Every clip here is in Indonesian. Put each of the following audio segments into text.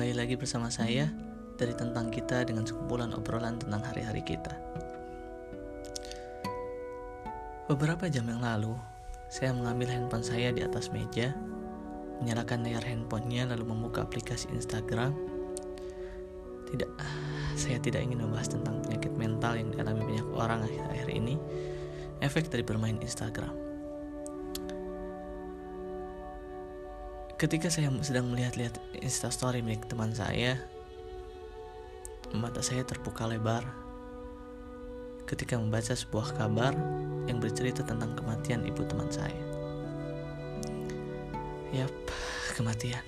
Kembali lagi bersama saya dari tentang kita dengan sekumpulan obrolan tentang hari-hari kita. Beberapa jam yang lalu, saya mengambil handphone saya di atas meja, menyalakan layar handphonenya lalu membuka aplikasi Instagram. Tidak, saya tidak ingin membahas tentang penyakit mental yang dialami banyak orang akhir-akhir ini, efek dari bermain Instagram. Ketika saya sedang melihat-lihat instastory milik teman saya, mata saya terbuka lebar ketika membaca sebuah kabar yang bercerita tentang kematian ibu teman saya. Yap, kematian.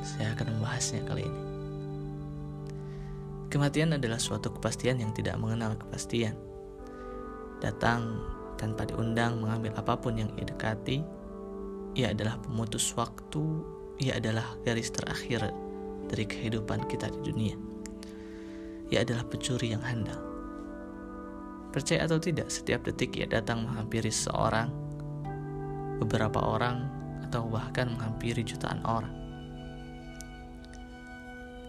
Saya akan membahasnya kali ini. Kematian adalah suatu kepastian yang tidak mengenal kepastian. Datang tanpa diundang mengambil apa pun yang ia dekati, ia adalah pemutus waktu, ia adalah garis terakhir dari kehidupan kita di dunia. Ia adalah pencuri yang handal. Percaya atau tidak, setiap detik ia datang menghampiri seorang, beberapa orang, atau bahkan menghampiri jutaan orang.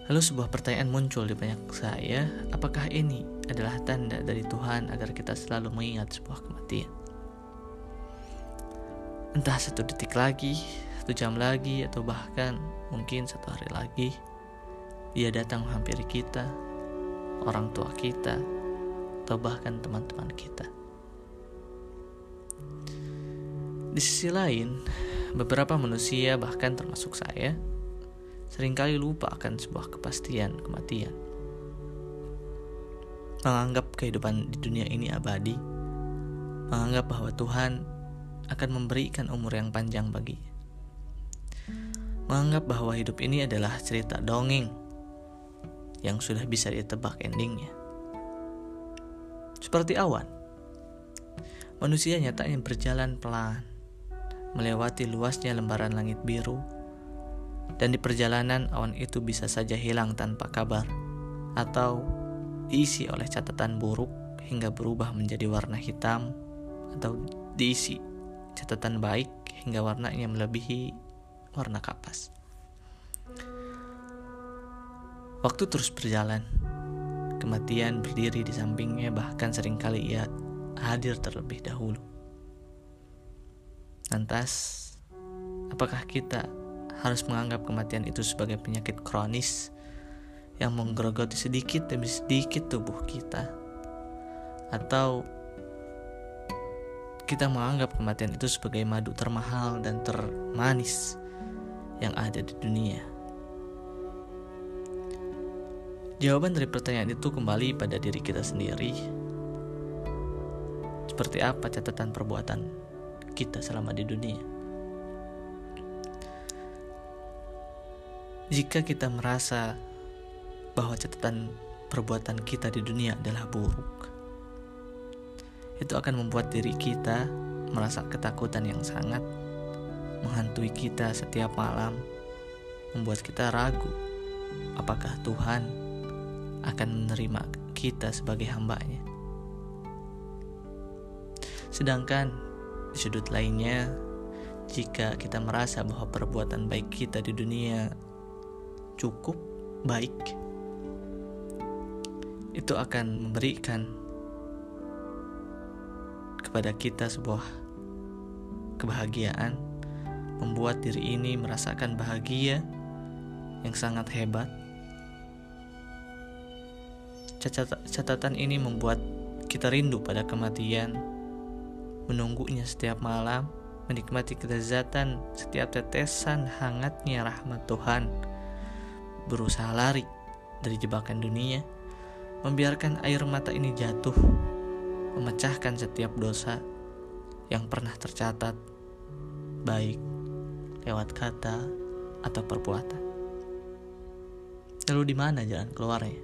Lalu sebuah pertanyaan muncul di banyak saya, apakah ini adalah tanda dari Tuhan agar kita selalu mengingat sebuah kematian? Entah satu detik lagi, satu jam lagi, atau bahkan mungkin satu hari lagi, dia datang menghampiri kita, orang tua kita, atau bahkan teman-teman kita. Di sisi lain, beberapa manusia, bahkan termasuk saya, sering kali lupa akan sebuah kepastian kematian. Menganggap kehidupan di dunia ini abadi, menganggap bahwa Tuhan akan memberikan umur yang panjang baginya. Menganggap bahwa hidup ini adalah cerita dongeng yang sudah bisa ditebak endingnya. Seperti awan, manusia nyatanya berjalan pelan, melewati luasnya lembaran langit biru, dan di perjalanan awan itu bisa saja hilang tanpa kabar, atau diisi oleh catatan buruk hingga berubah menjadi warna hitam, atau diisi catatan baik hingga warnanya melebihi warna kapas. Waktu terus berjalan. Kematian berdiri di sampingnya bahkan sering kali ia hadir terlebih dahulu. Lantas, apakah kita harus menganggap kematian itu sebagai penyakit kronis yang menggerogoti sedikit demi sedikit tubuh kita? Atau kita menganggap kematian itu sebagai madu termahal dan termanis yang ada di dunia. Jawaban dari pertanyaan itu kembali pada diri kita sendiri. Seperti apa catatan perbuatan kita selama di dunia? Jika kita merasa bahwa catatan perbuatan kita di dunia adalah buruk, itu akan membuat diri kita merasa ketakutan yang sangat menghantui kita setiap malam, membuat kita ragu apakah Tuhan akan menerima kita sebagai hambanya. Sedangkan di sudut lainnya, jika kita merasa bahwa perbuatan baik kita di dunia cukup baik, itu akan memberikan kepada kita sebuah kebahagiaan, membuat diri ini merasakan bahagia yang sangat hebat. Catatan ini membuat kita rindu pada kematian, menunggunya setiap malam, menikmati kelezatan setiap tetesan hangatnya rahmat Tuhan, berusaha lari dari jebakan dunia, membiarkan air mata ini jatuh memecahkan setiap dosa yang pernah tercatat, baik lewat kata atau perbuatan. Lalu di mana jalan keluarnya?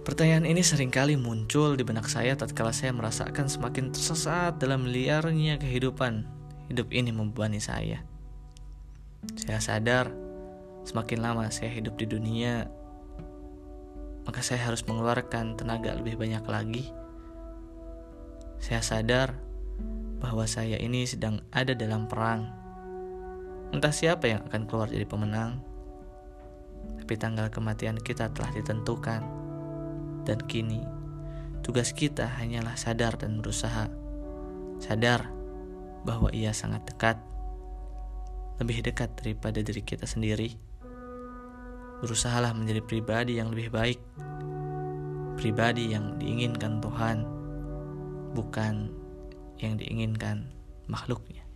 Pertanyaan ini sering kali muncul di benak saya tatkala saya merasakan semakin tersesat dalam liarnya kehidupan. Hidup ini membebani saya. Saya sadar semakin lama saya hidup di dunia, maka saya harus mengeluarkan tenaga lebih banyak lagi. Saya sadar bahwa saya ini sedang ada dalam perang, Entah siapa yang akan keluar jadi pemenang, tapi tanggal kematian kita telah ditentukan, dan kini tugas kita hanyalah sadar dan berusaha. Sadar bahwa ia sangat dekat, lebih dekat daripada diri kita sendiri. Berusahalah menjadi pribadi yang lebih baik, pribadi yang diinginkan Tuhan, bukan yang diinginkan makhluknya.